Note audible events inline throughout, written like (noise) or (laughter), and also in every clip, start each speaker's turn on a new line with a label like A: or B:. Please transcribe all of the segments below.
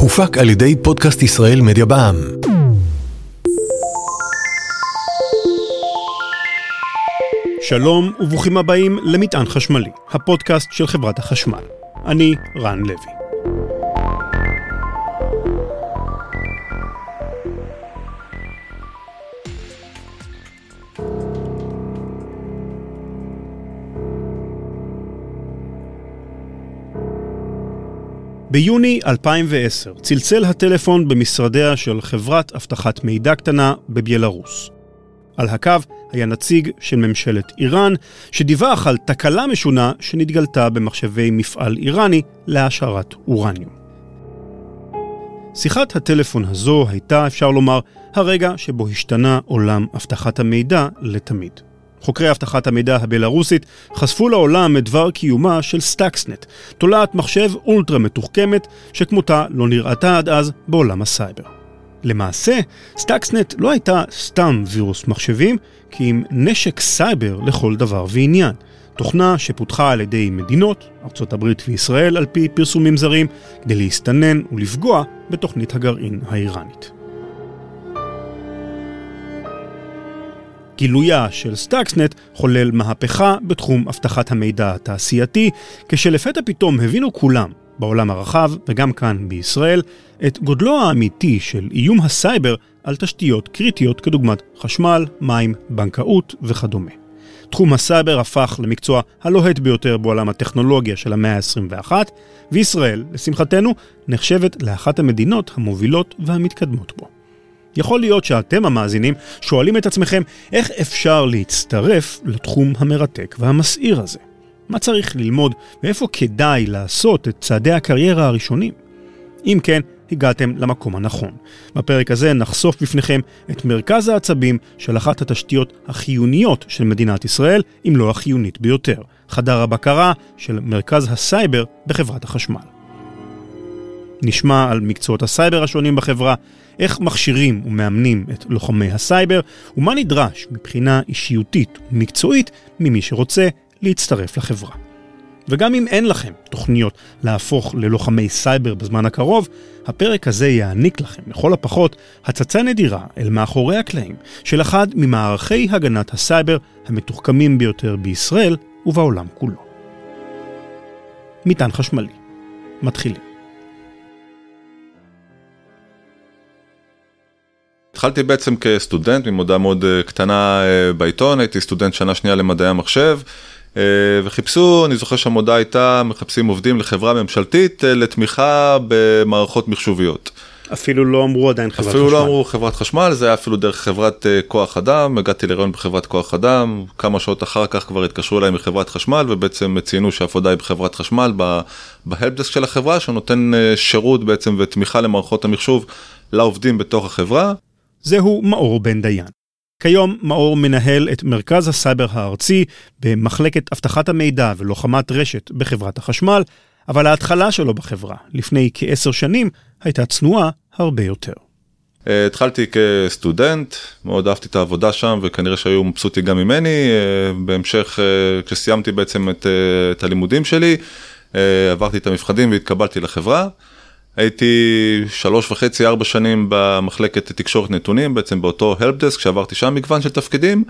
A: הופק על ידי פודקאסט ישראל מדיה בע"מ.
B: שלום וברוכים הבאים למטען חשמלי, הפודקאסט של חברת החשמל. אני רן לוי. ביוני 2010 צלצל הטלפון במשרדיה של חברת אבטחת מידע קטנה בבילארוס. על הקו היה נציג של ממשלת איראן, שדיווח על תקלה משונה שנתגלתה במחשבי מפעל איראני להשערת אורניום. שיחת הטלפון הזו הייתה, אפשר לומר, הרגע שבו השתנה עולם אבטחת המידע לתמיד. חוקרי אבטחת המידע הבלארוסית חשפו לעולם את דבר קיומה של סטאקסנט, תולעת מחשב אולטרה מתוחכמת שכמותה לא נראתה עד אז בעולם הסייבר. למעשה, סטאקסנט לא הייתה סתם וירוס מחשבים, כי אם נשק סייבר לכל דבר ועניין. תוכנה שפותחה על ידי מדינות, ארצות הברית וישראל על פי פרסומים זרים, כדי להסתנן ולפגוע בתוכנית הגרעין האיראנית. גילויה של סטאקסנט חולל מהפכה בתחום אבטחת המידע התעשייתי, כשלפתע פתאום הבינו כולם, בעולם הרחב וגם כאן בישראל, את גודלו האמיתי של איום הסייבר על תשתיות קריטיות כדוגמת חשמל, מים, בנקאות וכדומה. תחום הסייבר הפך למקצוע הלוהט ביותר בעולם הטכנולוגיה של המאה ה-21, וישראל, לשמחתנו, נחשבת לאחת המדינות המובילות והמתקדמות בו. יכול להיות שאתם המאזינים שואלים את עצמכם איך אפשר להצטרף לתחום המרתק והמסעיר הזה. מה צריך ללמוד ואיפה כדאי לעשות את צעדי הקריירה הראשונים? אם כן, הגעתם למקום הנכון. בפרק הזה נחשוף בפניכם את מרכז העצבים של אחת התשתיות החיוניות של מדינת ישראל, אם לא החיונית ביותר, חדר הבקרה של מרכז הסייבר בחברת החשמל. נשמע על מקצועות הסייבר השונים בחברה, איך מכשירים ומאמנים את לוחמי הסייבר, ומה נדרש מבחינה אישיותית ומקצועית ממי שרוצה להצטרף לחברה. וגם אם אין לכם תוכניות להפוך ללוחמי סייבר בזמן הקרוב, הפרק הזה יעניק לכם, לכל הפחות, הצצה נדירה אל מאחורי הקלעים של אחד ממערכי הגנת הסייבר המתוחכמים ביותר בישראל ובעולם כולו. מטען חשמלי. מתחילים.
C: התחלתי בעצם כסטודנט ממודעה מאוד אה, קטנה אה, בעיתון, הייתי סטודנט שנה שנייה למדעי המחשב. אה, וחיפשו, אני זוכר שהמודעה הייתה, מחפשים עובדים לחברה ממשלתית לתמיכה במערכות מחשוביות.
B: אפילו לא אמרו עדיין חברת
C: אפילו
B: חשמל.
C: אפילו לא אמרו חברת חשמל, זה היה אפילו דרך חברת כוח אדם, הגעתי לרעיון בחברת כוח אדם, כמה שעות אחר כך כבר התקשרו אליי מחברת חשמל ובעצם ציינו שהעבודה היא בחברת חשמל, ב help desk של החברה, שנותן שירות בעצם ותמיכה למערכות המחשוב לעובדים בתוך החברה.
B: זהו מאור בן דיין. כיום מאור מנהל את מרכז הסייבר הארצי במחלקת אבטחת המידע ולוחמת רשת בחברת החשמל, אבל ההתחלה שלו בחברה, לפני כעשר שנים, הייתה צנועה הרבה יותר.
C: אה, התחלתי כסטודנט, מאוד אהבתי את העבודה שם וכנראה שהיו מבסוטי גם ממני, אה, בהמשך אה, כשסיימתי בעצם את, את הלימודים שלי, עברתי את המבחנים והתקבלתי לחברה. הייתי שלוש וחצי ארבע שנים במחלקת תקשורת נתונים בעצם באותו helpdesk שעברתי שם מגוון של תפקידים.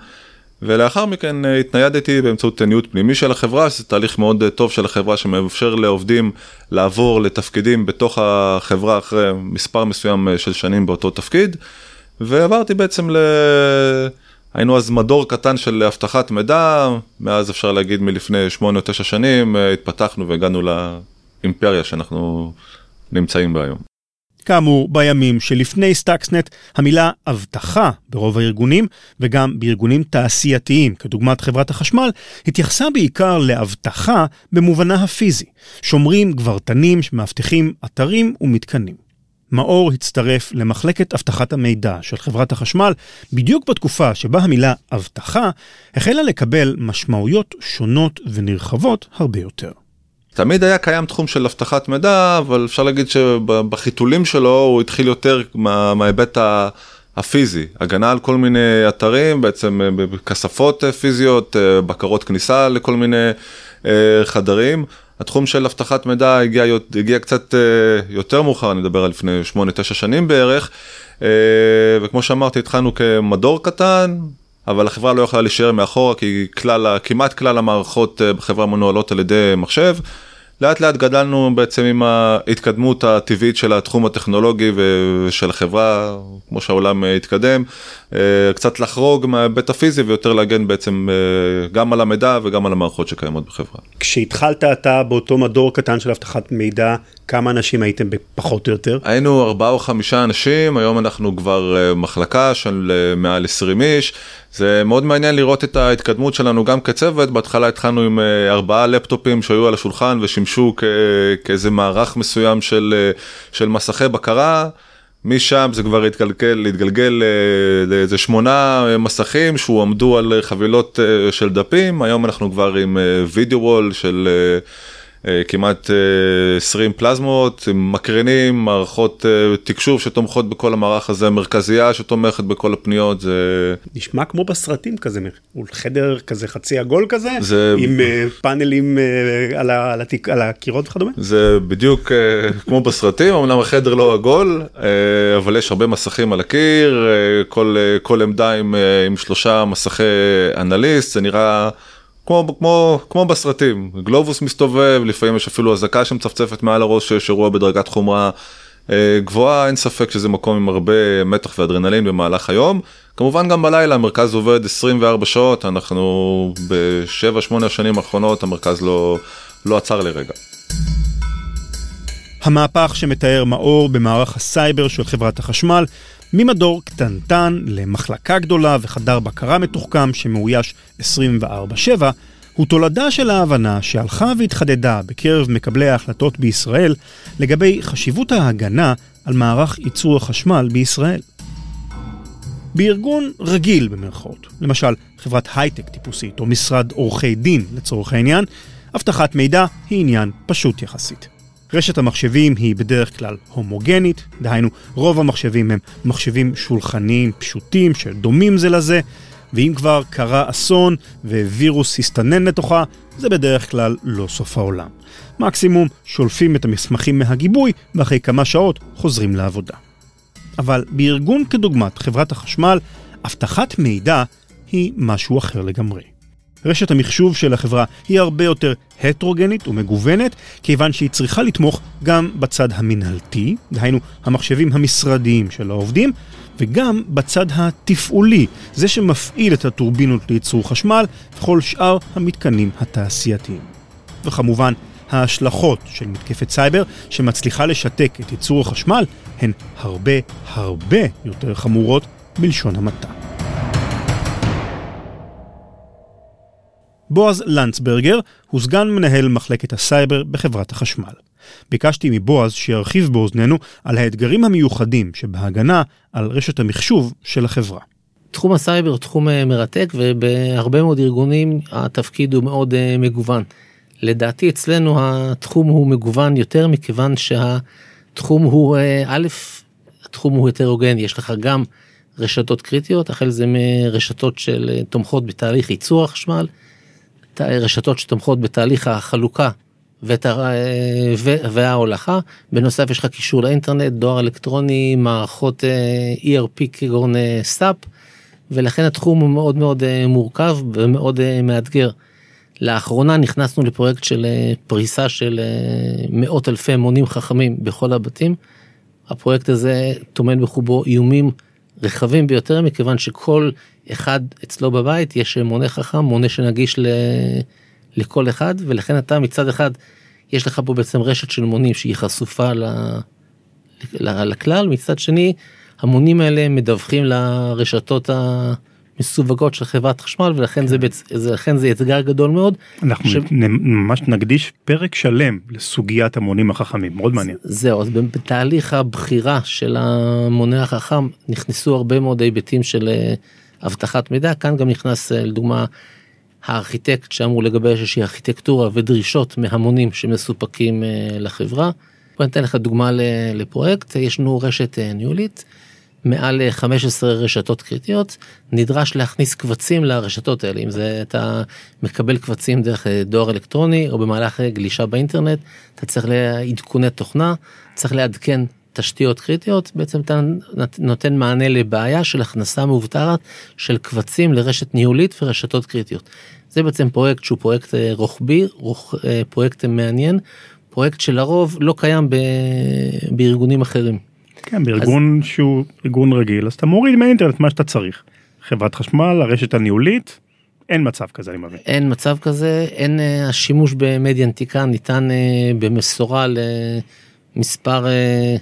C: ולאחר מכן אה, התניידתי באמצעות ניוד פנימי של החברה שזה תהליך מאוד אה, טוב של החברה שמאפשר לעובדים לעבור לתפקידים בתוך החברה אחרי מספר מסוים אה, של שנים באותו תפקיד. ועברתי בעצם ל... היינו אז מדור קטן של אבטחת מידע מאז אפשר להגיד מלפני שמונה או תשע שנים התפתחנו והגענו לאימפריה שאנחנו נמצאים בה היום.
B: כאמור, בימים שלפני סטאקסנט, המילה אבטחה ברוב הארגונים, וגם בארגונים תעשייתיים, כדוגמת חברת החשמל, התייחסה בעיקר לאבטחה במובנה הפיזי, שומרים גברתנים שמאבטחים אתרים ומתקנים. מאור הצטרף למחלקת אבטחת המידע של חברת החשמל בדיוק בתקופה שבה המילה אבטחה החלה לקבל משמעויות שונות ונרחבות הרבה יותר.
C: תמיד היה קיים תחום של אבטחת מידע, אבל אפשר להגיד שבחיתולים שלו הוא התחיל יותר מה, מההיבט הפיזי, הגנה על כל מיני אתרים, בעצם אה, כספות אה, פיזיות, אה, בקרות כניסה לכל מיני חדרים. התחום של אבטחת מידע הגיע, הגיע קצת יותר מאוחר, אני מדבר על לפני 8-9 שנים בערך, וכמו שאמרתי, התחלנו כמדור קטן, אבל החברה לא יכלה להישאר מאחורה כי כלל, כמעט כלל המערכות בחברה מנוהלות על ידי מחשב. לאט לאט גדלנו בעצם עם ההתקדמות הטבעית של התחום הטכנולוגי ושל החברה, כמו שהעולם התקדם, קצת לחרוג מההיבט הפיזי ויותר להגן בעצם גם על המידע וגם על המערכות שקיימות בחברה.
B: כשהתחלת אתה באותו מדור קטן של אבטחת מידע, כמה אנשים הייתם פחות או יותר?
C: היינו ארבעה או חמישה אנשים, היום אנחנו כבר מחלקה של מעל 20 איש. זה מאוד מעניין לראות את ההתקדמות שלנו גם כצוות, בהתחלה התחלנו עם ארבעה לפטופים שהיו על השולחן ושימשו כאיזה מערך מסוים של, של מסכי בקרה. משם זה כבר התגלגל, התגלגל לאיזה שמונה מסכים שהועמדו על חבילות של דפים, היום אנחנו כבר עם וידאו וול של כמעט 20 פלזמות, מקרינים, מערכות תקשוב שתומכות בכל המערך הזה, מרכזייה שתומכת בכל הפניות, זה...
B: נשמע כמו בסרטים כזה, חדר כזה חצי עגול כזה, זה... עם פאנלים על, ה... על, התק... על הקירות וכדומה?
C: זה בדיוק כמו בסרטים, אמנם החדר לא עגול, אבל יש הרבה מסכים על הקיר, כל, כל עמדה עם, עם שלושה מסכי אנליסט, זה נראה... כמו, כמו, כמו בסרטים, גלובוס מסתובב, לפעמים יש אפילו אזעקה שמצפצפת מעל הראש שיש אירוע בדרגת חומרה אה, גבוהה, אין ספק שזה מקום עם הרבה מתח ואדרנלין במהלך היום. כמובן גם בלילה המרכז עובד 24 שעות, אנחנו בשבע שמונה השנים האחרונות המרכז לא, לא עצר לרגע.
B: המהפך שמתאר מאור במערך הסייבר של חברת החשמל ממדור קטנטן למחלקה גדולה וחדר בקרה מתוחכם שמאויש 24/7, הוא תולדה של ההבנה שהלכה והתחדדה בקרב מקבלי ההחלטות בישראל לגבי חשיבות ההגנה על מערך ייצור החשמל בישראל. בארגון רגיל במרכאות, למשל חברת הייטק טיפוסית או משרד עורכי דין לצורך העניין, אבטחת מידע היא עניין פשוט יחסית. רשת המחשבים היא בדרך כלל הומוגנית, דהיינו רוב המחשבים הם מחשבים שולחניים פשוטים שדומים זה לזה, ואם כבר קרה אסון ווירוס הסתנן לתוכה, זה בדרך כלל לא סוף העולם. מקסימום שולפים את המסמכים מהגיבוי ואחרי כמה שעות חוזרים לעבודה. אבל בארגון כדוגמת חברת החשמל, אבטחת מידע היא משהו אחר לגמרי. רשת המחשוב של החברה היא הרבה יותר הטרוגנית ומגוונת, כיוון שהיא צריכה לתמוך גם בצד המנהלתי, דהיינו המחשבים המשרדיים של העובדים, וגם בצד התפעולי, זה שמפעיל את הטורבינות לייצור חשמל וכל שאר המתקנים התעשייתיים. וכמובן, ההשלכות של מתקפת סייבר שמצליחה לשתק את ייצור החשמל הן הרבה הרבה יותר חמורות בלשון המעטה. בועז לנצברגר הוא סגן מנהל מחלקת הסייבר בחברת החשמל. ביקשתי מבועז שירחיב באוזנינו על האתגרים המיוחדים שבהגנה על רשת המחשוב של החברה.
D: תחום הסייבר תחום אה, מרתק ובהרבה מאוד ארגונים התפקיד הוא מאוד uh, מגוון. לדעתי אצלנו התחום הוא מגוון יותר מכיוון שהתחום הוא uh, א', התחום הוא הטרוגני, יש לך גם רשתות קריטיות, החל זה מרשתות של תומכות בתהליך ייצור החשמל, רשתות שתומכות בתהליך החלוקה וההולכה. בנוסף יש לך קישור לאינטרנט, דואר אלקטרוני, מערכות אה, ERP כגון סאפ, ולכן התחום הוא מאוד מאוד אה, מורכב ומאוד אה, מאתגר. לאחרונה נכנסנו לפרויקט של פריסה של מאות אלפי מונים חכמים בכל הבתים. הפרויקט הזה טומן בחובו איומים רחבים ביותר מכיוון שכל אחד אצלו בבית יש מונה חכם, מונה שנגיש ל... לכל אחד, ולכן אתה מצד אחד, יש לך פה בעצם רשת של מונים שהיא חשופה ל... לכלל, מצד שני, המונים האלה מדווחים לרשתות המסווגות של חברת חשמל ולכן כן. זה, בצ... לכן זה אתגר גדול מאוד.
B: אנחנו ש... ממש נקדיש פרק שלם לסוגיית המונים החכמים, מאוד מעניין.
D: זהו, אז בתהליך הבחירה של המונה החכם נכנסו הרבה מאוד היבטים של אה, אבטחת מידע, כאן גם נכנס אה, לדוגמה הארכיטקט שאמור לגבש איזושהי ארכיטקטורה ודרישות מהמונים שמסופקים אה, לחברה. בוא ניתן לך דוגמה לפרויקט, יש לנו רשת אה, ניהולית, מעל 15 רשתות קריטיות, נדרש להכניס קבצים לרשתות האלה, אם זה אתה מקבל קבצים דרך דואר אלקטרוני או במהלך גלישה באינטרנט, אתה צריך לעדכוני תוכנה, צריך לעדכן תשתיות קריטיות, בעצם אתה נותן מענה לבעיה של הכנסה מאובטחת של קבצים לרשת ניהולית ורשתות קריטיות. זה בעצם פרויקט שהוא פרויקט אה, רוחבי, רוח, אה, פרויקט מעניין, פרויקט שלרוב לא קיים ב, בארגונים אחרים.
B: כן, בארגון אז... שהוא ארגון רגיל, אז אתה מוריד מהאינטרנט מה שאתה צריך. חברת חשמל, הרשת הניהולית, אין מצב כזה אני מבין.
D: אין מצב כזה, אין uh, השימוש במדיה ענתיקה ניתן uh, במשורה למספר uh,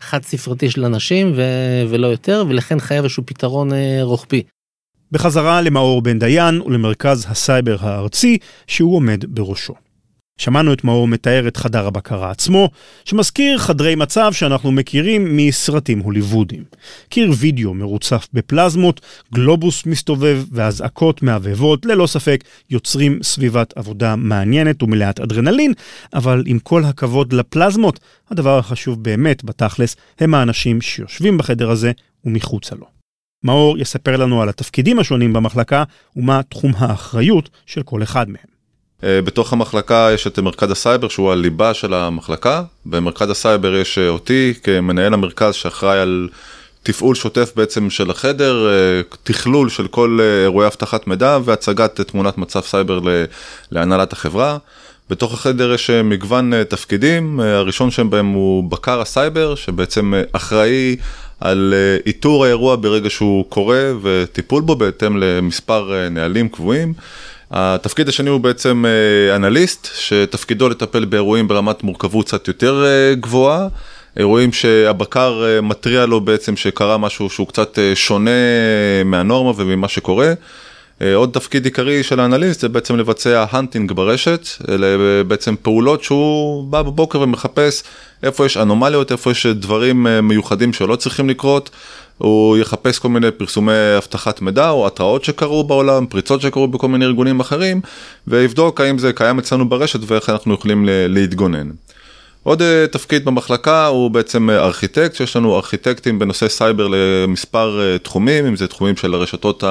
D: חד ספרתי של אנשים ו- ולא יותר, ולכן חייב איזשהו פתרון uh, רוחבי.
B: בחזרה למאור בן דיין ולמרכז הסייבר הארצי שהוא עומד בראשו. שמענו את מאור מתאר את חדר הבקרה עצמו, שמזכיר חדרי מצב שאנחנו מכירים מסרטים הוליוודיים. קיר וידאו מרוצף בפלזמות, גלובוס מסתובב ואזעקות מהבהבות ללא ספק יוצרים סביבת עבודה מעניינת ומלאת אדרנלין, אבל עם כל הכבוד לפלזמות, הדבר החשוב באמת בתכלס הם האנשים שיושבים בחדר הזה ומחוצה לו. מאור יספר לנו על התפקידים השונים במחלקה ומה תחום האחריות של כל אחד מהם.
C: אה, בתוך המחלקה יש את מרכז הסייבר שהוא הליבה של המחלקה. במרכז הסייבר יש אה, אותי כמנהל המרכז שאחראי על תפעול שוטף בעצם של החדר, אה, תכלול של כל אירועי אבטחת מידע והצגת תמונת מצב סייבר להנהלת החברה. בתוך החדר יש מגוון תפקידים, הראשון שבהם הוא בקר הסייבר שבעצם אחראי על איתור האירוע ברגע שהוא קורה וטיפול בו בהתאם למספר נהלים קבועים. התפקיד השני הוא בעצם אה, אנליסט, שתפקידו לטפל באירועים ברמת מורכבות קצת יותר אה, גבוהה. אירועים שהבקר אה, מתריע לו בעצם שקרה משהו שהוא קצת שונה מהנורמה וממה שקורה. עוד תפקיד עיקרי של האנליסט זה בעצם לבצע hunting ברשת, אלה בעצם פעולות שהוא בא בבוקר ומחפש איפה יש אנומליות, איפה יש דברים מיוחדים שלא צריכים לקרות, הוא יחפש כל מיני פרסומי אבטחת מידע או התראות שקרו בעולם, פריצות שקרו בכל מיני ארגונים אחרים, ויבדוק האם זה קיים אצלנו ברשת ואיך אנחנו יכולים להתגונן. עוד אה, תפקיד במחלקה הוא בעצם אה, ארכיטקט, שיש לנו ארכיטקטים בנושא סייבר למספר אה, תחומים, אם זה תחומים של הרשתות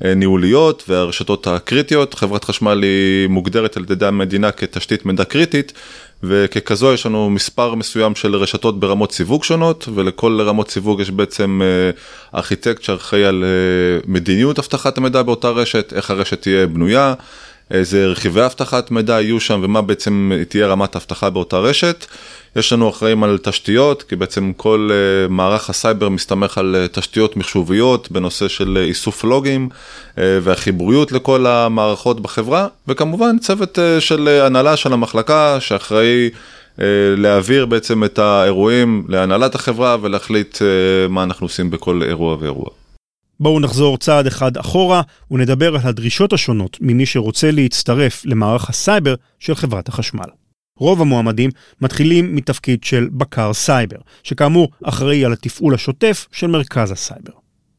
C: הניהוליות והרשתות הקריטיות. חברת חשמל היא מוגדרת על ידי המדינה כתשתית מידע קריטית, וככזו יש לנו מספר מסוים של רשתות ברמות סיווג שונות, ולכל רמות סיווג יש בעצם ארכיטקט שאחראי על מדיניות אבטחת המידע באותה רשת, איך הרשת תהיה בנויה. איזה רכיבי אבטחת מידע יהיו שם ומה בעצם תהיה רמת אבטחה באותה רשת. יש לנו אחראים על תשתיות, כי בעצם כל uh, מערך הסייבר מסתמך על uh, תשתיות מחשוביות בנושא של uh, איסוף לוגים uh, והחיבוריות לכל המערכות בחברה, וכמובן צוות uh, של uh, הנהלה של המחלקה שאחראי uh, להעביר בעצם את האירועים להנהלת החברה ולהחליט uh, מה אנחנו עושים בכל אירוע ואירוע.
B: בואו נחזור צעד אחד אחורה ונדבר על הדרישות השונות ממי שרוצה להצטרף למערך הסייבר של חברת החשמל. רוב המועמדים מתחילים מתפקיד של בקר סייבר, שכאמור אחראי על התפעול השוטף של מרכז הסייבר.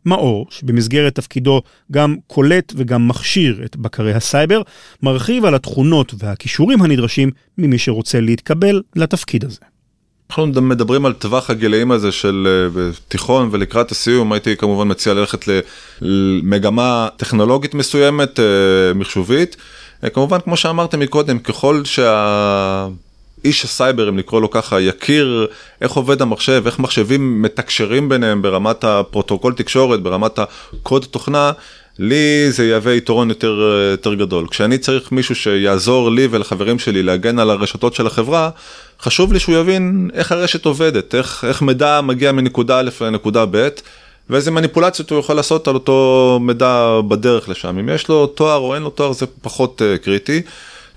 B: מאור, שבמסגרת תפקידו גם קולט וגם מכשיר את בקרי הסייבר, מרחיב על התכונות והכישורים הנדרשים ממי שרוצה להתקבל לתפקיד הזה.
C: אנחנו מדברים על טווח הגילאים הזה של אה, תיכון ולקראת הסיום הייתי כמובן מציע ללכת למגמה טכנולוגית מסוימת, אה, מחשובית. אה, כמובן כמו שאמרתם מקודם, ככל שה... איש הסייבר, אם לקרוא לו ככה, יכיר איך עובד המחשב, איך מחשבים מתקשרים ביניהם ברמת הפרוטוקול תקשורת, ברמת הקוד תוכנה, לי זה יהווה יתרון יותר, יותר גדול. כשאני צריך מישהו שיעזור לי ולחברים שלי להגן על הרשתות של החברה, חשוב לי שהוא יבין איך הרשת עובדת, איך, איך מידע מגיע מנקודה א' לנקודה ב', ואיזה מניפולציות הוא יכול לעשות על אותו מידע בדרך לשם. אם יש לו תואר או אין לו תואר זה פחות uh, קריטי.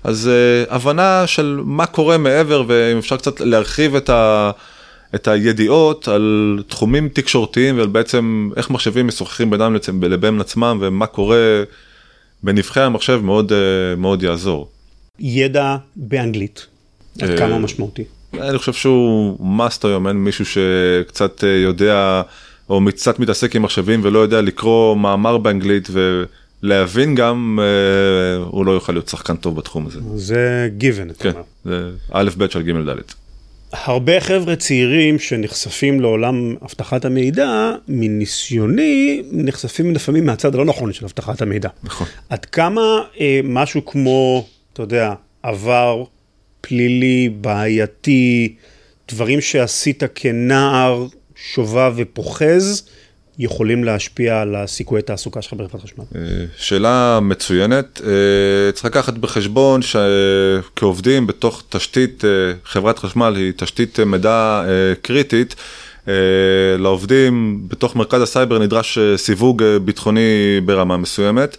C: אז uh, הבנה של מה קורה מעבר ואם אפשר קצת להרחיב את, ה, את הידיעות על תחומים תקשורתיים ובעצם איך מחשבים משוחחים בינם לבין עצמם ומה קורה בנבחי המחשב מאוד, uh, מאוד יעזור.
B: ידע באנגלית. עד כמה משמעותי?
C: אני חושב שהוא must היום, אין מישהו שקצת אה, יודע או קצת מתעסק עם מחשבים ולא יודע לקרוא מאמר באנגלית ולהבין גם, אה, הוא לא יוכל להיות שחקן טוב בתחום הזה.
B: זה given,
C: כן, זה א' ב' של ג' ד'.
B: הרבה חבר'ה צעירים שנחשפים לעולם אבטחת המידע, מניסיוני, נחשפים לפעמים מהצד הלא נכון של אבטחת המידע.
C: נכון.
B: עד כמה אה, משהו כמו, אתה יודע, עבר פלילי, בעייתי, דברים שעשית כנער שובב ופוחז, יכולים להשפיע על הסיכויי תעסוקה שלך בחברת חשמל?
C: אה, שאלה מצוינת. אה, צריך לקחת בחשבון שכעובדים בתוך תשתית, אה, חברת חשמל היא תשתית מידע קריטית. לעובדים בתוך מרכז הסייבר נדרש סיווג ביטחוני ברמה מסוימת.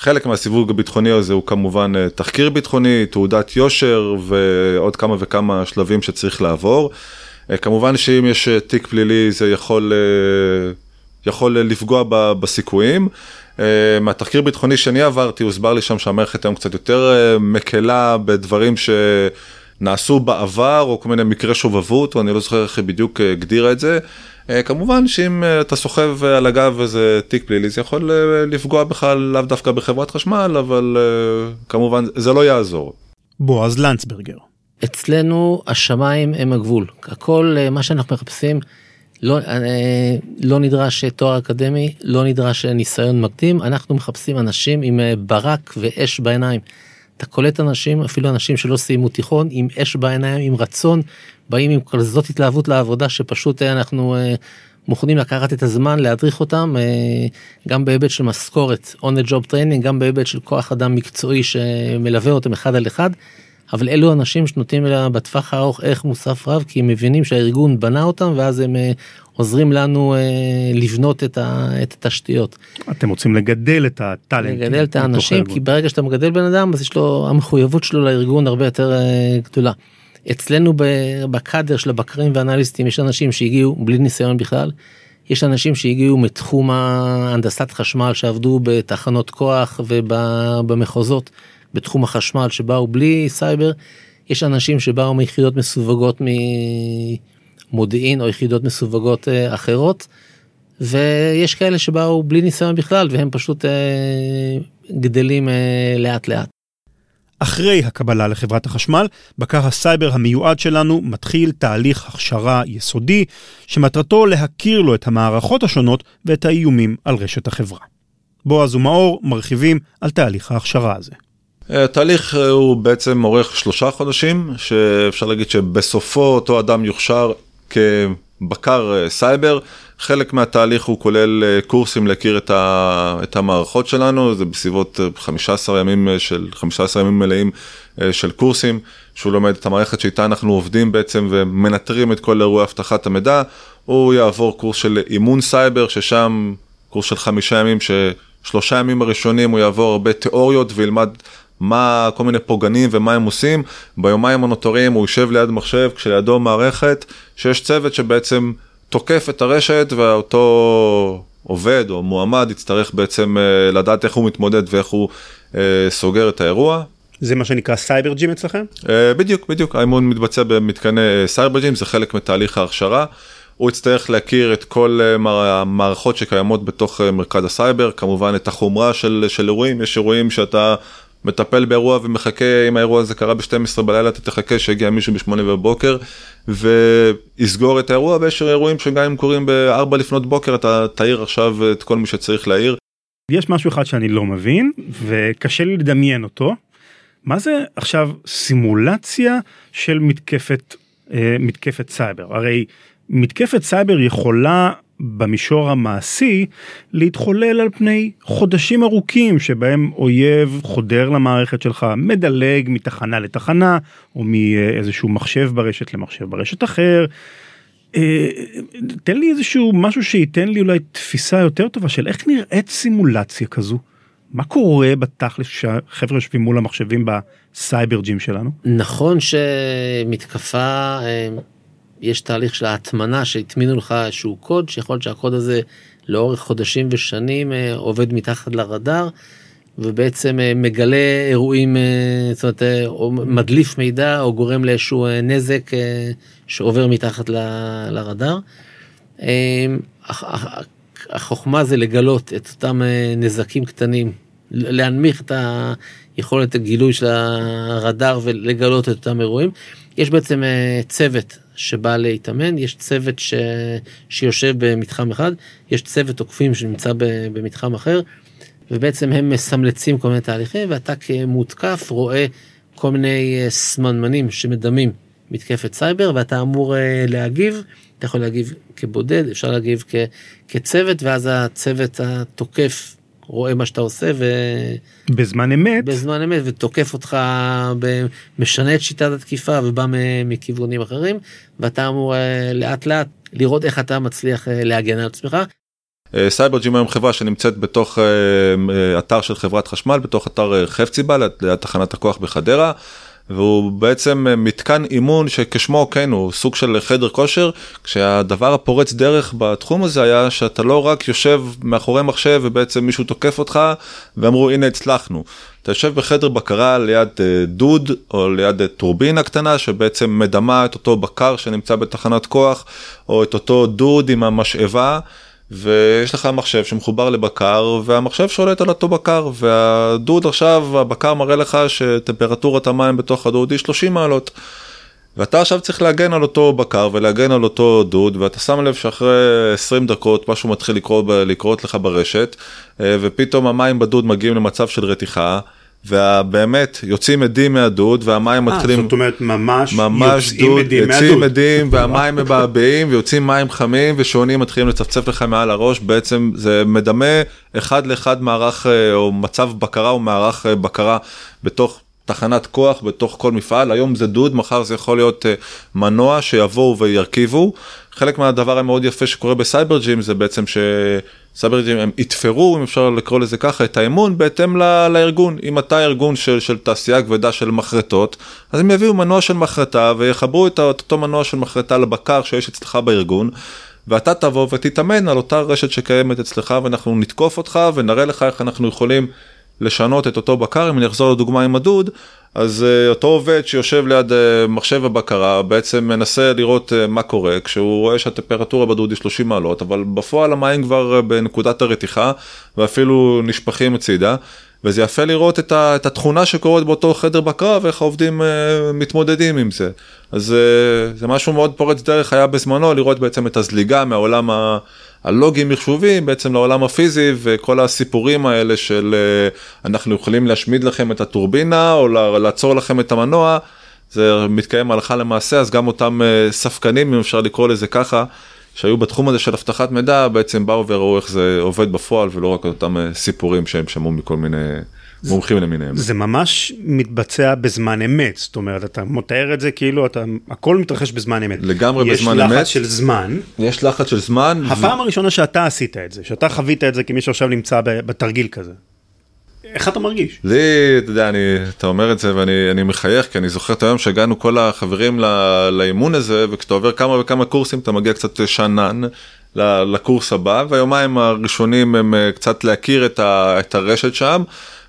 C: חלק מהסיווג הביטחוני הזה הוא כמובן תחקיר ביטחוני, תעודת יושר ועוד כמה וכמה שלבים שצריך לעבור. כמובן שאם יש תיק פלילי זה יכול יכול לפגוע בסיכויים. אה, מהתחקיר ביטחוני שאני עברתי, הוסבר לי שם שהמערכת היום קצת יותר אה, מקלה בדברים שנעשו בעבר, או כל מיני מקרי שובבות, או אני לא זוכר איך היא בדיוק אה, הגדירה את זה. כמובן שאם אתה סוחב על הגב איזה תיק פלילי, זה יכול לפגוע בכלל לאו דווקא בחברת חשמל, אבל כמובן זה לא יעזור.
B: בועז לנצברגר.
D: אצלנו השמיים הם הגבול, הכל מה שאנחנו מחפשים. לא, אה, לא נדרש תואר אקדמי, לא נדרש ניסיון מקדים, אנחנו מחפשים אנשים עם אה, ברק ואש בעיניים. אתה קולט אנשים, אפילו אנשים שלא סיימו תיכון, עם אש בעיניים, עם רצון, באים עם כזאת התלהבות לעבודה שפשוט אה, אנחנו מוכנים לקחת את הזמן להדריך אותם, גם בהיבט של משכורת, on the job training, גם בהיבט של כוח אדם מקצועי שמלווה אותם אחד על אחד. אבל אלו אנשים שנותנים לה בטווח הארוך ערך מוסף רב כי הם מבינים שהארגון בנה אותם ואז הם uh, עוזרים לנו uh, לבנות את, ה, את התשתיות.
B: אתם רוצים לגדל את הטאלנט.
D: לגדל את האנשים כי ברגע שאתה מגדל בן אדם אז יש לו המחויבות שלו לארגון הרבה יותר uh, גדולה. אצלנו בקאדר של הבקרים ואנליסטים יש אנשים שהגיעו בלי ניסיון בכלל. יש אנשים שהגיעו מתחום הנדסת חשמל שעבדו בתחנות כוח ובמחוזות. בתחום החשמל שבאו בלי סייבר, יש אנשים שבאו מיחידות מסווגות ממודיעין או יחידות מסווגות אה, אחרות, ויש כאלה שבאו בלי ניסיון בכלל והם פשוט אה, גדלים אה, לאט לאט.
B: אחרי הקבלה לחברת החשמל, בקר הסייבר המיועד שלנו מתחיל תהליך הכשרה יסודי, שמטרתו להכיר לו את המערכות השונות ואת האיומים על רשת החברה. בועז ומאור מרחיבים על תהליך ההכשרה הזה.
C: התהליך אה, הוא בעצם אורך שלושה חודשים, שאפשר להגיד שבסופו אותו אדם יוכשר כבקר אה, סייבר. חלק מהתהליך הוא כולל אה, קורסים להכיר את, ה, את המערכות שלנו, זה בסביבות 15 ימים של 15 ימים מלאים של קורסים, שהוא לומד את המערכת שאיתה אנחנו עובדים בעצם ומנטרים את כל אירועי אבטחת המידע. הוא יעבור קורס של אימון סייבר, ששם קורס של חמישה ימים, ששלושה ימים הראשונים הוא יעבור הרבה תיאוריות וילמד מה כל מיני פוגענים ומה הם עושים, ביומיים הנותרים הוא יושב ליד מחשב כשלידו מערכת שיש צוות שבעצם תוקף את הרשת ואותו עובד או מועמד יצטרך בעצם אה, לדעת איך הוא מתמודד ואיך הוא אה, סוגר את האירוע.
B: זה מה שנקרא CyberGym אצלכם?
C: אה, בדיוק, בדיוק, האימון מתבצע במתקני CyberGym, זה חלק מתהליך ההכשרה. הוא יצטרך להכיר את כל המערכות שקיימות בתוך מרכז הסייבר, כמובן את החומרה של, של אירועים, יש אירועים שאתה מטפל באירוע ומחכה אם האירוע הזה קרה ב-12 בלילה אתה תחכה שיגיע מישהו ב-8 בבוקר ויסגור את האירוע ויש אירועים שגם אם קורים ב-4 לפנות בוקר אתה תעיר עכשיו את כל מי שצריך להעיר.
B: יש משהו אחד שאני לא מבין וקשה לי לדמיין אותו. מה זה עכשיו סימולציה של מתקפת אה, מתקפת סייבר הרי מתקפת סייבר יכולה במישור המעשי להתחולל על פני חודשים ארוכים שבהם אויב חודר למערכת שלך, מדלג מתחנה לתחנה או מאיזשהו מחשב ברשת למחשב ברשת אחר. אה, תן לי איזשהו משהו שייתן לי אולי תפיסה יותר טובה של איך נראית סימולציה כזו. מה קורה בתכלס כשהחבר'ה יושבים מול המחשבים בסייבר ג'ים שלנו?
D: נכון שמתקפה אה, יש תהליך של ההטמנה שהטמינו לך איזשהו קוד שיכול להיות שהקוד הזה לאורך חודשים ושנים אה, עובד מתחת לרדאר ובעצם אה, מגלה אירועים, אה, זאת אומרת, או מדליף מידע או גורם לאיזשהו נזק שעובר מתחת לרדאר. החוכמה זה לגלות את אותם נזקים קטנים, להנמיך את היכולת הגילוי של הרדאר ולגלות את אותם אירועים. יש בעצם צוות שבא להתאמן, יש צוות ש... שיושב במתחם אחד, יש צוות תוקפים שנמצא במתחם אחר, ובעצם הם מסמלצים כל מיני תהליכים, ואתה כמותקף רואה כל מיני אה, סממנים שמדמים מתקפת סייבר, ואתה אמור אה, להגיב, אתה יכול להגיב כבודד, אפשר להגיב כ... כצוות, ואז הצוות התוקף רואה מה שאתה עושה ו...
B: בזמן אמת.
D: בזמן אמת ותוקף אותך, משנה את שיטת התקיפה ובא מכיוונים אחרים ואתה אמור אה, לאט לאט לראות איך אתה מצליח אה, להגן על עצמך.
C: אה, CyberGym היום חברה שנמצאת בתוך אתר של חברת חשמל בתוך אתר חפציבה ליד תחנת הכוח בחדרה. והוא בעצם אה, מתקן אימון שכשמו כן הוא סוג של חדר כושר כשהדבר הפורץ דרך בתחום הזה היה שאתה לא רק יושב מאחורי מחשב ובעצם מישהו תוקף אותך ואמרו הנה הצלחנו. אתה יושב בחדר בקרה ליד אה, דוד או ליד אה, טורבינה קטנה שבעצם מדמה את אותו בקר שנמצא בתחנת כוח או את אותו דוד עם המשאבה. ויש לך מחשב שמחובר לבקר והמחשב שולט על אותו בקר והדוד עכשיו הבקר מראה לך שטמפרטורת המים בתוך הדוד היא 30 מעלות. ואתה עכשיו צריך להגן על אותו בקר ולהגן על אותו דוד ואתה שם לב שאחרי 20 דקות משהו מתחיל לקרות, לקרות לך ברשת אה, ופתאום המים בדוד מגיעים למצב של רתיחה. ובאמת יוצאים עדים מהדוד והמים
B: אה,
C: מתחילים,
B: זאת אומרת ממש,
C: ממש
B: יוצאים
C: דוד,
B: עדים
C: יוצאים
B: מהדוד.
C: עדים והמים מבעבעים ויוצאים מים חמים ושעונים מתחילים לצפצף לך מעל הראש בעצם זה מדמה אחד לאחד מערך אה, או מצב בקרה או מערך אה, בקרה בתוך תחנת כוח בתוך כל מפעל היום זה דוד מחר זה יכול להיות מנוע שיבואו וירכיבו חלק מהדבר המאוד יפה שקורה בסייבר ג'ים זה בעצם שסייבר ג'ים הם יתפרו אם אפשר לקרוא לזה ככה את האמון בהתאם ל- לארגון אם אתה ארגון של, של תעשייה כבדה של מחרטות אז הם יביאו מנוע של מחרטה ויחברו את אותו מנוע של מחרטה לבקר שיש אצלך בארגון. ואתה תבוא ותתאמן על אותה רשת שקיימת אצלך ואנחנו נתקוף אותך ונראה לך איך אנחנו יכולים לשנות את אותו בקר אם אני אחזור לדוגמה עם הדוד אז uh, אותו עובד שיושב ליד uh, מחשב הבקרה בעצם מנסה לראות uh, מה קורה כשהוא רואה שהטמפרטורה בדוד היא 30 מעלות אבל בפועל המים כבר בנקודת הרתיחה ואפילו נשפכים הצידה וזה יפה לראות את, ה, את התכונה שקורית באותו חדר בקרה ואיך העובדים uh, מתמודדים עם זה. אז uh, זה משהו מאוד פורץ דרך היה בזמנו לראות בעצם את הזליגה מהעולם ה... הלוגים מחשובים בעצם לעולם הפיזי וכל הסיפורים האלה של אנחנו יכולים להשמיד לכם את הטורבינה או לעצור לכם את המנוע. זה מתקיים הלכה למעשה אז גם אותם ספקנים אם אפשר לקרוא לזה ככה שהיו בתחום הזה של אבטחת מידע בעצם באו וראו איך זה עובד בפועל ולא רק אותם סיפורים שהם שמעו מכל מיני מומחים למיניהם.
B: זה ממש מתבצע בזמן אמת, זאת אומרת אתה מתאר את זה כאילו אתה הכל מתרחש בזמן אמת.
C: לגמרי בזמן אמת.
B: יש לחץ של זמן.
C: יש לחץ של זמן.
B: הפעם הראשונה שאתה עשית את זה, שאתה חווית את זה כמי שעכשיו נמצא בתרגיל כזה. איך אתה מרגיש?
C: לי, אתה יודע, אני, אתה אומר את זה ואני מחייך כי אני זוכר את היום שהגענו כל החברים לאימון הזה וכשאתה עובר כמה וכמה קורסים אתה מגיע קצת שאנן לקורס הבא והיומיים הראשונים הם קצת להכיר את הרשת שם.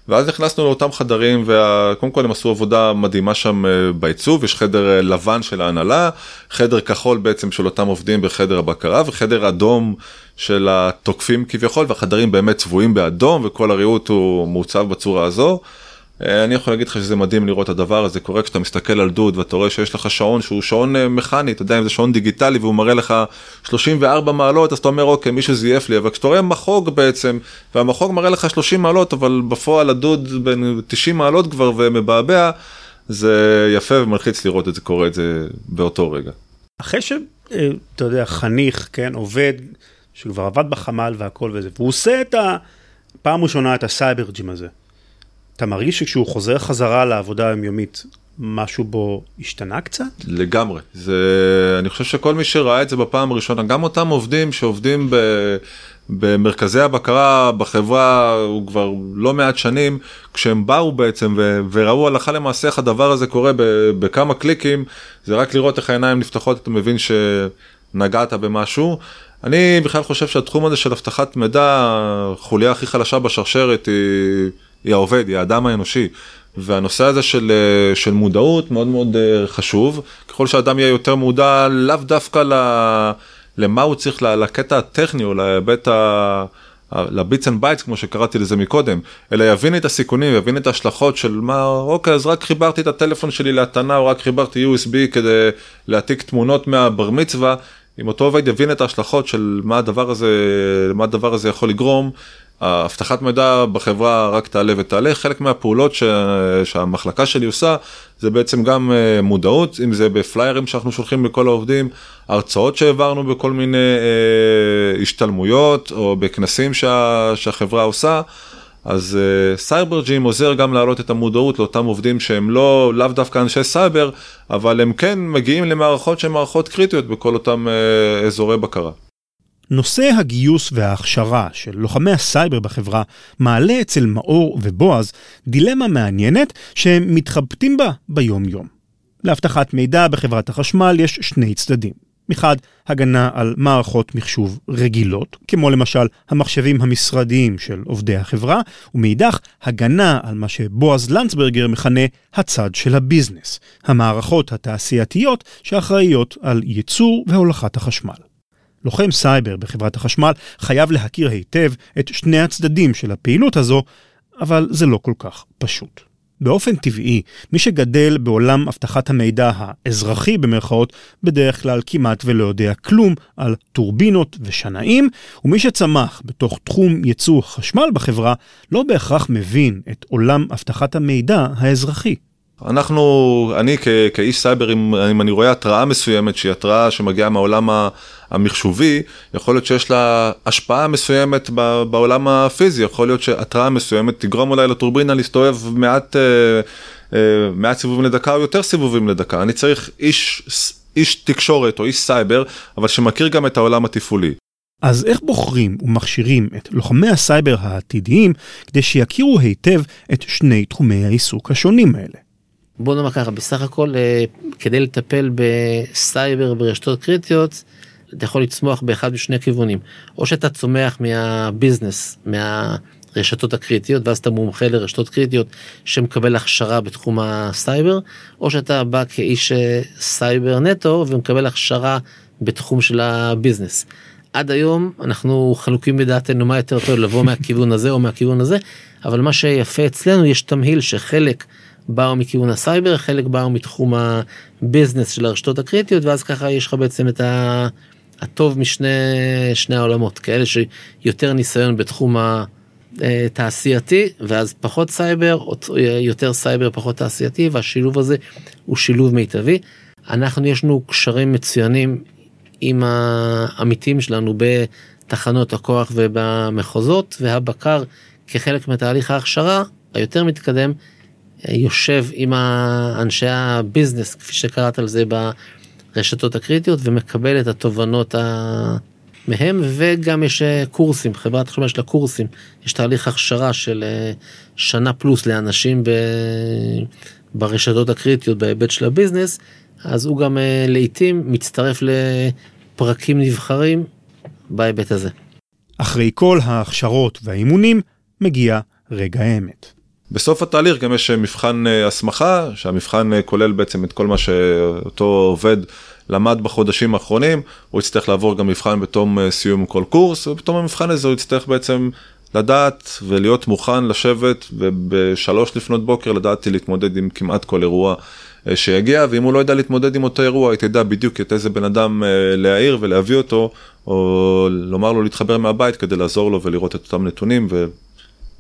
C: ואז נכנסנו לאותם חדרים וקודם כל הם עשו עבודה מדהימה שם בעיצוב יש חדר לבן של ההנהלה חדר כחול בעצם של אותם עובדים בחדר הבקרה וחדר אדום של התוקפים כביכול והחדרים באמת צבועים באדום וכל הריהוט הוא מעוצב בצורה הזו. אני יכול להגיד לך שזה מדהים לראות את הדבר הזה קורה כשאתה מסתכל על דוד ואתה רואה שיש לך שעון שהוא שעון מכני אתה יודע אם זה שעון דיגיטלי והוא מראה לך 34 מעלות אז אתה אומר אוקיי מישהו זייף לי אבל כשאתה רואה מחוג בעצם והמחוג מראה לך 30 מעלות אבל בפועל הדוד בין 90 מעלות כבר ומבעבע זה יפה ומלחיץ לראות את זה קורה את זה באותו רגע.
B: אחרי שאתה יודע חניך כן עובד שכבר עבד בחמ"ל והכל וזה והוא עושה את הפעם ראשונה את הסייברג'ים הזה. אתה מרגיש שכשהוא חוזר חזרה לעבודה היומיומית, משהו בו השתנה קצת?
C: לגמרי. זה, אני חושב שכל מי שראה את זה בפעם הראשונה, גם אותם עובדים שעובדים ב, במרכזי הבקרה בחברה הוא כבר לא מעט שנים, כשהם באו בעצם ו, וראו הלכה למעשה איך הדבר הזה קורה ב, בכמה קליקים, זה רק לראות איך העיניים נפתחות, אתה מבין שנגעת במשהו. אני בכלל חושב שהתחום הזה של אבטחת מידע, החוליה הכי חלשה בשרשרת היא... היא העובד, היא האדם האנושי. והנושא הזה של, של מודעות מאוד מאוד חשוב. ככל שאדם יהיה יותר מודע לאו דווקא ל, למה הוא צריך, לקטע הטכני או להיבט ל bits and bytes כמו שקראתי לזה מקודם, אלא יבין את הסיכונים, יבין את ההשלכות של מה, אוקיי, אז רק חיברתי את הטלפון שלי להטענה, או רק חיברתי USB כדי להעתיק תמונות מהבר מצווה, אם אותו עובד יבין את ההשלכות של מה הדבר הזה, מה הדבר הזה יכול לגרום, האבטחת מידע בחברה רק תעלה ותעלה, חלק מהפעולות ש... שהמחלקה שלי עושה זה בעצם גם אה, מודעות, אם זה בפליירים שאנחנו שולחים לכל העובדים, הרצאות שהעברנו בכל מיני אה, השתלמויות או בכנסים שה... שהחברה עושה. אז Cyber אה, Gym עוזר גם להעלות את המודעות לאותם עובדים שהם לא לאו דווקא אנשי סייבר, אבל הם כן מגיעים למערכות שהן מערכות קריטיות בכל אותם אה, אזורי בקרה.
B: נושא הגיוס וההכשרה של לוחמי הסייבר בחברה מעלה אצל מאור ובועז דילמה מעניינת שהם מתחבטים בה ביום-יום. לאבטחת מידע בחברת החשמל יש שני צדדים. מחד, הגנה על מערכות מחשוב רגילות, כמו למשל המחשבים המשרדיים של עובדי החברה, ומאידך, הגנה על מה שבועז לנצברגר מכנה הצד של הביזנס, המערכות התעשייתיות שאחראיות על ייצור והולכת החשמל. לוחם סייבר בחברת החשמל חייב להכיר היטב את שני הצדדים של הפעילות הזו, אבל זה לא כל כך פשוט. באופן טבעי, מי שגדל בעולם אבטחת המידע האזרחי במרכאות, בדרך כלל כמעט ולא יודע כלום על טורבינות ושנאים, ומי שצמח בתוך תחום ייצוא חשמל בחברה, לא בהכרח מבין את עולם אבטחת המידע האזרחי.
C: אנחנו, אני כ, כאיש סייבר, אם, אם אני רואה התראה מסוימת שהיא התראה שמגיעה מהעולם המחשובי, יכול להיות שיש לה השפעה מסוימת בעולם הפיזי, יכול להיות שהתראה מסוימת תגרום אולי לטורבינה להסתובב מעט, אה, אה, מעט סיבובים לדקה או יותר סיבובים לדקה. אני צריך איש, איש תקשורת או איש סייבר, אבל שמכיר גם את העולם התפעולי.
B: אז איך בוחרים ומכשירים את לוחמי הסייבר העתידיים כדי שיכירו היטב את שני תחומי העיסוק השונים האלה?
D: בוא נאמר ככה, בסך הכל אה, כדי לטפל בסייבר ברשתות קריטיות, אתה יכול לצמוח באחד משני כיוונים. או שאתה צומח מהביזנס, מהרשתות הקריטיות, ואז אתה מומחה לרשתות קריטיות שמקבל הכשרה בתחום הסייבר, או שאתה בא כאיש אה, סייבר נטו ומקבל הכשרה בתחום של הביזנס. עד היום אנחנו חלוקים בדעתנו מה יותר טוב לבוא מהכיוון הזה או מהכיוון הזה, אבל מה שיפה אצלנו יש תמהיל שחלק באו מכיוון הסייבר, חלק באו מתחום הביזנס של הרשתות הקריטיות, ואז ככה יש לך בעצם את הטוב משני העולמות, כאלה שיותר ניסיון בתחום התעשייתי, ואז פחות סייבר, יותר סייבר פחות תעשייתי, והשילוב הזה הוא שילוב מיטבי. אנחנו יש לנו קשרים מצוינים עם העמיתים שלנו בתחנות הכוח ובמחוזות, והבקר כחלק מתהליך ההכשרה היותר מתקדם יושב עם אנשי הביזנס, כפי שקראת על זה ברשתות הקריטיות, ומקבל את התובנות ה... מהם, וגם יש אה, קורסים, חברת חשמל יש לה קורסים, יש תהליך הכשרה של אה, שנה פלוס לאנשים ב... ברשתות הקריטיות בהיבט של הביזנס, אז הוא גם אה, לעיתים מצטרף לפרקים נבחרים בהיבט הזה.
B: אחרי כל ההכשרות והאימונים מגיע רגע האמת.
C: בסוף התהליך גם יש אה, מבחן אה, הסמכה שהמבחן אה, כולל בעצם את כל מה שאותו עובד למד בחודשים האחרונים הוא יצטרך לעבור גם מבחן בתום סיום כל קורס ובתום המבחן הזה הוא יצטרך בעצם לדעת ולהיות מוכן לשבת ובשלוש לפנות בוקר לדעתי להתמודד עם כמעט כל אירוע שיגיע ואם הוא לא יודע להתמודד עם אותו אירוע היא תדע בדיוק את איזה בן אדם להעיר ולהביא אותו או לומר לו להתחבר מהבית כדי לעזור לו ולראות את אותם נתונים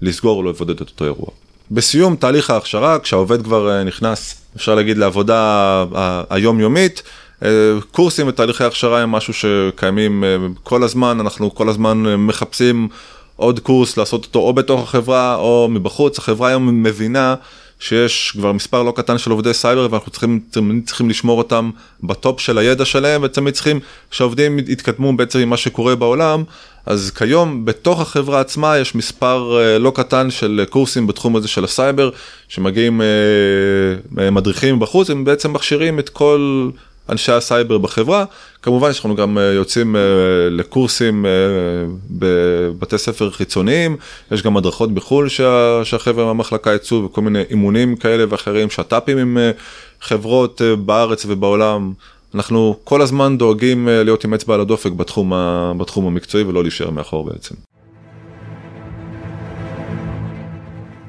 C: ולסגור או לבודד את אותו אירוע. בסיום תהליך ההכשרה, כשהעובד כבר אה, נכנס, אפשר להגיד, לעבודה היומיומית, אה, קורסים ותהליכי הכשרה הם משהו שקיימים אה, כל הזמן, אנחנו כל הזמן מחפשים עוד קורס לעשות אותו או בתוך החברה או מבחוץ, החברה היום מבינה שיש כבר מספר לא קטן של עובדי סייבר ואנחנו צריכים, צריכים לשמור אותם בטופ של הידע שלהם ותמיד צריכים שהעובדים יתקדמו בעצם עם מה שקורה בעולם. אז כיום בתוך החברה עצמה יש מספר אה, לא קטן של קורסים בתחום הזה של הסייבר שמגיעים uh, מדריכים בחוץ הם בעצם מכשירים את כל אנשי הסייבר בחברה כמובן שאנחנו גם יוצאים לקורסים בבתי ספר חיצוניים יש גם הדרכות בחו"ל שה, שהחבר'ה מהמחלקה יצאו וכל מיני אימונים כאלה ואחרים שת"פים עם חברות בארץ ובעולם. אנחנו כל הזמן דואגים אה, להיות עם אצבע על הדופק בתחום, ה, בתחום המקצועי ולא להישאר מאחור בעצם.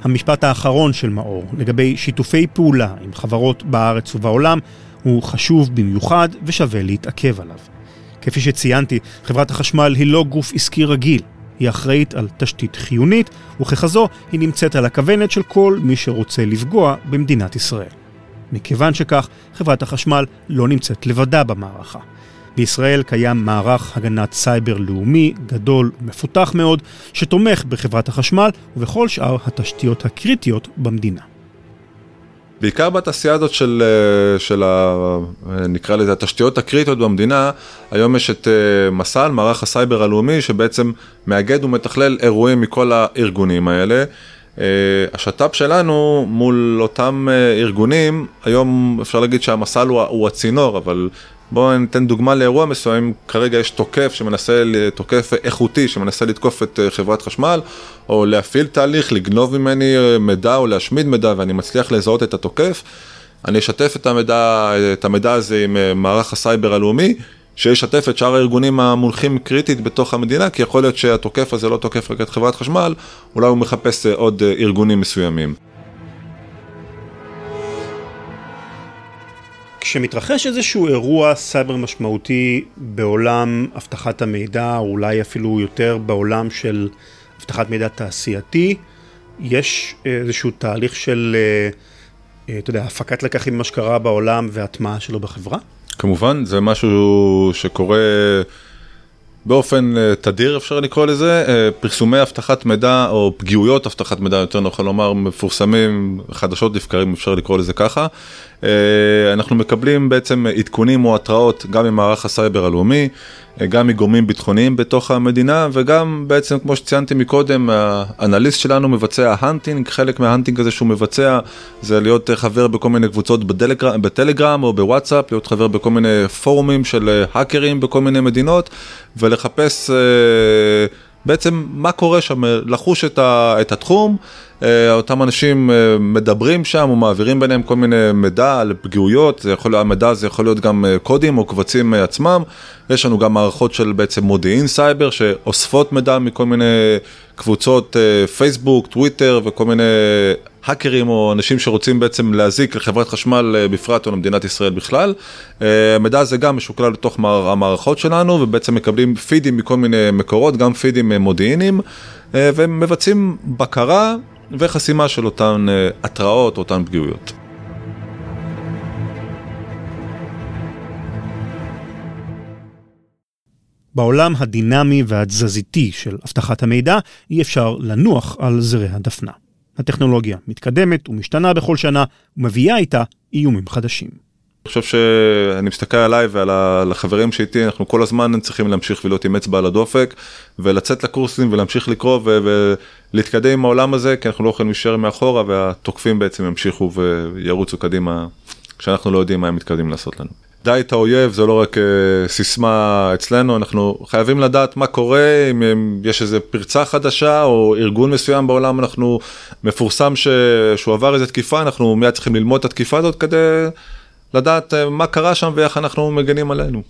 B: המשפט האחרון של מאור לגבי שיתופי פעולה עם חברות בארץ ובעולם הוא חשוב במיוחד ושווה להתעכב עליו. כפי שציינתי, חברת החשמל היא לא גוף עסקי רגיל, היא אחראית על תשתית חיונית, וככזו היא נמצאת על הכוונת של כל מי שרוצה לפגוע במדינת ישראל. מכיוון שכך, חברת החשמל לא נמצאת לבדה במערכה. בישראל קיים מערך הגנת סייבר לאומי גדול ומפותח מאוד, שתומך בחברת החשמל ובכל שאר התשתיות הקריטיות במדינה.
C: בעיקר בתעשייה הזאת של, אה, של ה, נקרא לזה התשתיות הקריטיות במדינה, היום יש את אה, מס"ל, מערך הסייבר הלאומי, שבעצם מאגד ומתכלל אירועים מכל הארגונים האלה. אה, השת"פ שלנו מול אותם ארגונים, היום אפשר להגיד שהמס"ל הוא, הוא הצינור, אבל בואו ניתן דוגמה לאירוע מסוים, כרגע יש תוקף שמנסה, תוקף איכותי שמנסה לתקוף את אה, חברת חשמל, או להפעיל תהליך, לגנוב ממני אה, מידע או להשמיד מידע ואני מצליח לזהות את התוקף, אני אשתף את המידע, את המידע הזה עם אה, מערך הסייבר הלאומי, שישתף את שאר הארגונים המונחים קריטית בתוך המדינה, כי יכול להיות שהתוקף הזה לא תוקף רק את חברת חשמל, אולי הוא מחפש עוד ארגונים מסוימים.
B: כשמתרחש איזשהו אירוע סייבר משמעותי בעולם אבטחת המידע, או אולי אפילו יותר בעולם של אבטחת מידע תעשייתי, יש איזשהו תהליך של, אה, אה, אתה יודע, הפקת לקחים ממה שקרה בעולם והטמעה שלו בחברה?
C: כמובן, זה משהו שקורה באופן אה, תדיר אפשר לקרוא לזה, פרסומי אבטחת מידע או פגיעויות אבטחת מידע יותר נכון לומר מפורסמים חדשות לבקרים אפשר לקרוא לזה ככה. אה, אנחנו מקבלים בעצם עדכונים או התראות גם ממערך הסייבר הלאומי, אה, גם מגורמים ביטחוניים בתוך המדינה וגם בעצם כמו שציינתי מקודם האנליסט שלנו מבצע hunting, חלק מה hunting הזה שהוא מבצע זה להיות חבר בכל מיני קבוצות בטלגרם, בטלגרם או בוואטסאפ, להיות חבר בכל מיני פורומים של האקרים בכל מיני מדינות ולחפש בעצם מה קורה שם, לחוש את התחום. אה, אותם אנשים אה, מדברים שם ומעבירים ביניהם כל מיני מידע על פגיעויות, המידע הזה יכול להיות גם אה, קודים או קבצים עצמם, יש לנו גם מערכות של בעצם מודיעין סייבר שאוספות מידע מכל מיני קבוצות פייסבוק, טוויטר וכל מיני האקרים או אנשים שרוצים בעצם להזיק לחברת חשמל בפרט או למדינת ישראל בכלל. המידע הזה גם משוקלל לתוך המערכות שלנו ובעצם מקבלים פידים מכל מיני מקורות, גם פידים מודיעיניים ומבצעים בקרה וחסימה של אותן אה, התראות, אותן פגיעויות.
B: בעולם הדינמי והתזזיתי של אבטחת המידע אי אפשר לנוח על זרי הדפנה. הטכנולוגיה מתקדמת ומשתנה בכל שנה ומביאה איתה איומים חדשים.
C: אני חושב שאני מסתכל עליי ועל החברים שאיתי אנחנו כל הזמן צריכים להמשיך ולהיות עם אצבע על הדופק ולצאת לקורסים ולהמשיך לקרוא ולהתקדם עם העולם הזה כי אנחנו לא יכולים להישאר מאחורה והתוקפים בעצם ימשיכו וירוצו קדימה כשאנחנו לא יודעים מה הם מתקדמים לעשות לנו. די את האויב זה לא רק uh, סיסמה אצלנו אנחנו חייבים לדעת מה קורה אם, אם יש איזה פרצה חדשה או ארגון מסוים בעולם אנחנו מפורסם ש... שהוא עבר איזה תקיפה אנחנו מיד צריכים ללמוד את התקיפה הזאת כדי לדעת אה, מה קרה שם ואיך אנחנו מגנים עלינו.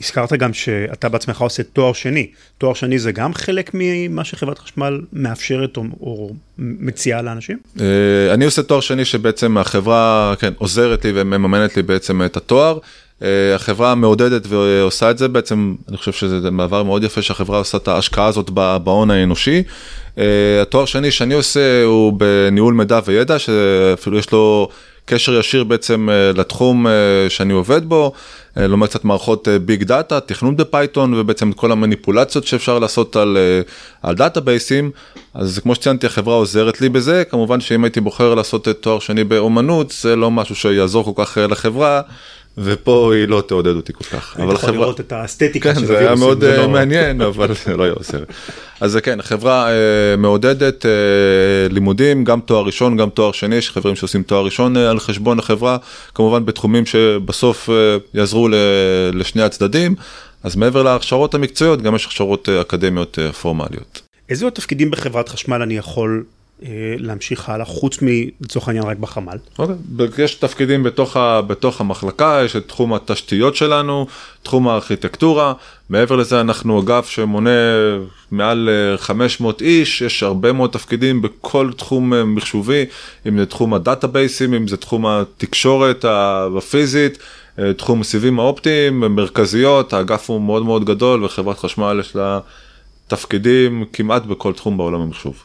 B: הזכרת גם שאתה בעצמך עושה תואר שני, תואר שני זה גם חלק ממה שחברת חשמל מאפשרת או, או מציעה לאנשים?
C: אה, אני עושה תואר שני שבעצם החברה כן, עוזרת לי ומממנת לי בעצם את התואר. אה, החברה מעודדת ועושה את זה בעצם אני חושב שזה מעבר מאוד יפה שהחברה עושה את ההשקעה הזאת בהון האנושי. התואר שני שאני עושה הוא בניהול מידע וידע שאפילו יש לו קשר ישיר בעצם אה, לתחום אה, שאני עובד בו, אה, לומד קצת מערכות big data, תכנות בפייתון ובעצם כל המניפולציות שאפשר לעשות על, על דאטאבייסים, אז כמו שציינתי החברה עוזרת לי בזה, כמובן שאם הייתי בוחר לעשות תואר שני באומנות זה לא משהו שיעזור כל כך לחברה. ופה היא לא תעודד אותי כל כך.
B: אבל חברה... לראות את האסתטיקה
C: כן, זה היה מאוד לא... מעניין אבל (laughs) זה לא היה עוזר. אז זה כן, חברה אה, מעודדת אה, לימודים, גם תואר ראשון, גם תואר שני, יש חברים שעושים תואר ראשון אה, על חשבון החברה, כמובן בתחומים שבסוף אה, יעזרו לשני הצדדים, אז מעבר להכשרות המקצועיות, גם יש הכשרות אה, אקדמיות אה, פורמליות.
B: איזה תפקידים בחברת חשמל אני יכול אה, להמשיך הלאה, חוץ מלצורך העניין רק בחמ"ל?
C: אוקיי, יש תפקידים בתוך, ה, בתוך המחלקה, יש את תחום התשתיות שלנו, תחום הארכיטקטורה, מעבר לזה אנחנו אגף שמונה מעל 500 אה, איש, יש הרבה מאוד תפקידים בכל תחום אה, מחשובי, אם זה תחום הדאטאבייסים, אם זה תחום התקשורת הפיזית. תחום הסיבים האופטיים, מרכזיות, האגף הוא מאוד מאוד גדול וחברת חשמל יש לה תפקידים כמעט בכל תחום בעולם המחשוב.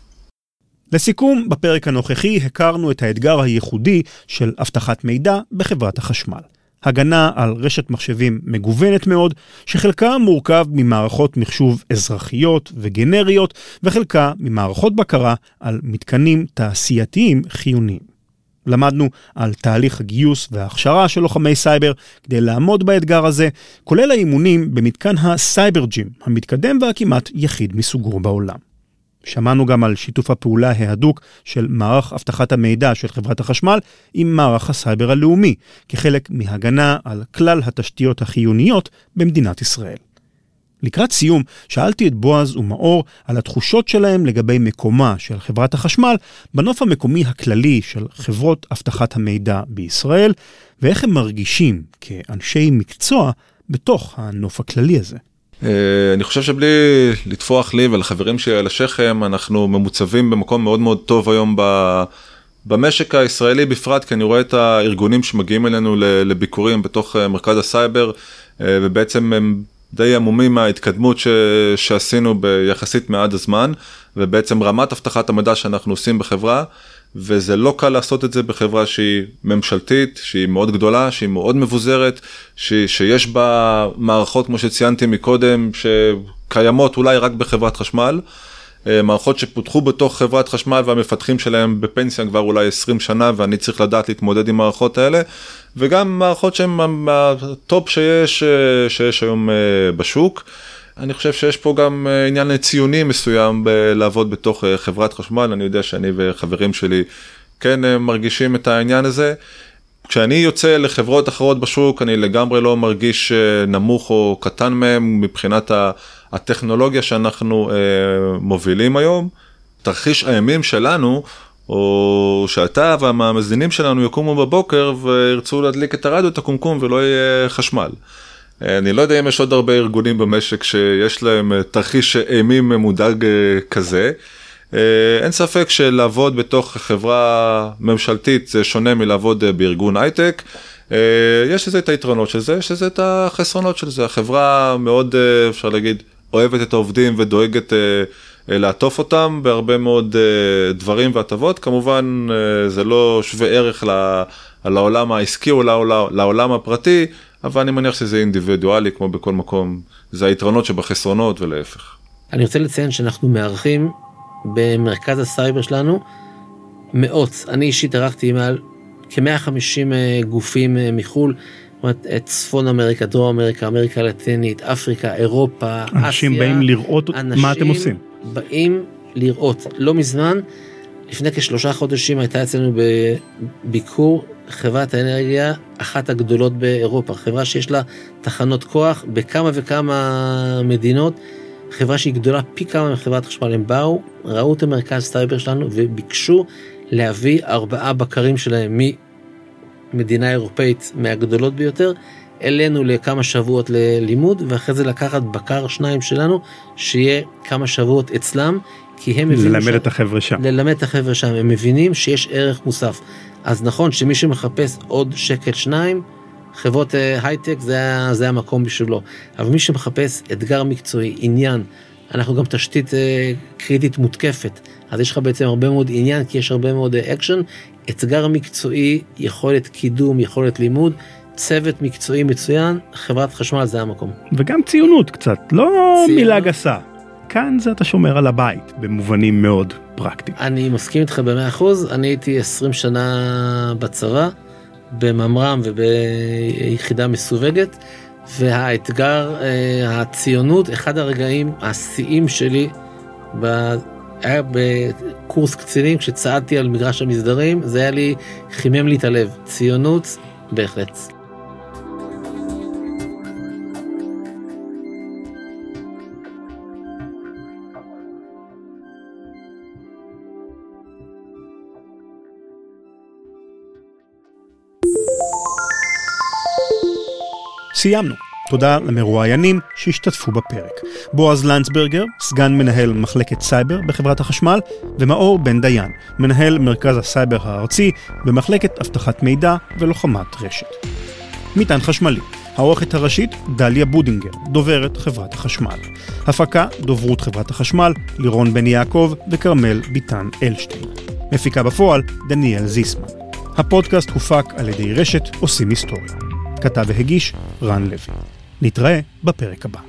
B: לסיכום, בפרק הנוכחי הכרנו את האתגר הייחודי של אבטחת מידע בחברת החשמל. הגנה על רשת מחשבים מגוונת מאוד, שחלקה מורכב ממערכות מחשוב אזרחיות וגנריות, וחלקה ממערכות בקרה על מתקנים תעשייתיים חיוניים. למדנו על תהליך הגיוס וההכשרה של לוחמי סייבר כדי לעמוד באתגר הזה, כולל האימונים במתקן ה CyberGym, המתקדם והכמעט יחיד מסוגו בעולם. שמענו גם על שיתוף הפעולה ההדוק של מערך אבטחת המידע של חברת החשמל עם מערך הסייבר הלאומי, כחלק מהגנה על כלל התשתיות החיוניות במדינת ישראל. לקראת סיום, שאלתי את בועז ומאור על התחושות שלהם לגבי מקומה של חברת החשמל בנוף המקומי הכללי של חברות אבטחת המידע בישראל, ואיך הם מרגישים כאנשי מקצוע בתוך הנוף הכללי הזה.
C: אה, אני חושב שבלי לטפוח לי ולחברים שלי על השכם אנחנו ממוצבים במקום מאוד מאוד טוב היום ב... במשק הישראלי בפרט כי אני רואה את הארגונים שמגיעים אלינו לביקורים בתוך אה, מרכז הסייבר אה, ובעצם הם די עמומים מההתקדמות ש... שעשינו ביחסית מעט הזמן ובעצם רמת אבטחת המידע שאנחנו עושים בחברה וזה לא קל לעשות את זה בחברה שהיא ממשלתית, שהיא מאוד גדולה, שהיא מאוד מבוזרת, ש, שיש בה מערכות כמו שציינתי מקודם, שקיימות אולי רק בחברת חשמל, אה, מערכות שפותחו בתוך חברת חשמל והמפתחים שלהם בפנסיה כבר אולי 20 שנה ואני צריך לדעת להתמודד עם מערכות האלה, וגם מערכות שהן הטופ שיש, אה, שיש היום אה, בשוק. אני חושב שיש פה גם אה, עניין ציוני מסוים לעבוד בתוך אה, חברת חשמל, אני יודע שאני וחברים שלי כן אה, מרגישים את העניין הזה. כשאני יוצא לחברות אחרות בשוק אני לגמרי לא מרגיש נמוך או קטן מהם מבחינת הטכנולוגיה שאנחנו מובילים היום. תרחיש הימים שלנו או שאתה והמאזינים שלנו יקומו בבוקר וירצו להדליק את הרדיו, את הקומקום ולא יהיה חשמל. אני לא יודע אם יש עוד הרבה ארגונים במשק שיש להם אה, תרחיש אימים ממודאג אה, כזה. אה, אין ספק שלעבוד בתוך חברה ממשלתית זה שונה מלעבוד בארגון הייטק. יש לזה את היתרונות של זה, יש לזה את החסרונות של זה. החברה מאוד, אפשר להגיד, אוהבת את העובדים ודואגת לעטוף אותם בהרבה מאוד דברים והטבות. כמובן זה לא שווה ערך לעולם העסקי או לעולם הפרטי. אבל אני מניח שזה אינדיבידואלי כמו בכל מקום, זה היתרונות שבחסרונות ולהפך.
D: אני רוצה לציין שאנחנו מארחים במרכז הסייבר שלנו מאות, אני אישית ערכתי מעל כ-150 אה, גופים אה, מחו"ל, זאת אומרת, את צפון אמריקה, דרום אמריקה, אמריקה הלטינית, אפריקה, אירופה,
B: אסיה. אנשים באים לראות מה אתם עושים.
D: אנשים באים לראות. לא מזמן, לפני כשלושה חודשים הייתה אצלנו בביקור חברת האנרגיה אחת הגדולות באירופה, חברה שיש לה תחנות כוח בכמה וכמה מדינות, חברה שהיא גדולה פי כמה מחברת חשמל, הם באו, ראו את המרכז סייבר שלנו וביקשו להביא ארבעה בקרים שלהם ממדינה אירופאית מהגדולות ביותר אלינו לכמה שבועות ללימוד ואחרי זה לקחת בקר שניים שלנו שיהיה כמה שבועות אצלם כי הם
B: מבינים ללמד ש... את החבר'ה שם
D: ללמד את החבר'ה שם הם מבינים שיש ערך מוסף אז נכון שמי שמחפש עוד שקל שניים, חברות אה, הייטק זה, זה המקום בשבילו. אבל מי שמחפש אתגר מקצועי, עניין, אנחנו גם תשתית אה, קריטית מותקפת, אז יש לך בעצם הרבה מאוד עניין, כי יש הרבה מאוד אקשן. אה, אתגר מקצועי, יכולת קידום, יכולת לימוד, צוות מקצועי מצוין, חברת חשמל זה המקום.
B: וגם ציונות קצת, לא ציונות. מילה גסה. כאן זה אתה שומר על הבית, במובנים מאוד פרקטיים.
D: אני מסכים איתך במאה אחוז, אני הייתי 20 שנה בצבא, בממר"ם וביחידה מסווגת, והאתגר, אה, הציונות, אחד הרגעים השיאים שלי, ב... היה בקורס קצינים כשצעדתי על מגרש המסדרים, זה היה לי, חימם לי את הלב. ציונות, בהחלט.
B: סיימנו. תודה למרואיינים שהשתתפו בפרק. בועז לנצברגר, סגן מנהל מחלקת סייבר בחברת החשמל, ומאור בן דיין, מנהל מרכז הסייבר הארצי במחלקת אבטחת מידע ולוחמת רשת. מטען חשמלי, העורכת הראשית דליה בודינגר, דוברת חברת החשמל. הפקה, דוברות חברת החשמל, לירון בן יעקב וכרמל ביטן אלשטיין. מפיקה בפועל, דניאל זיסמן. הפודקאסט הופק על ידי רשת עושים היסטוריה. כתב והגיש רן לוי. נתראה בפרק הבא.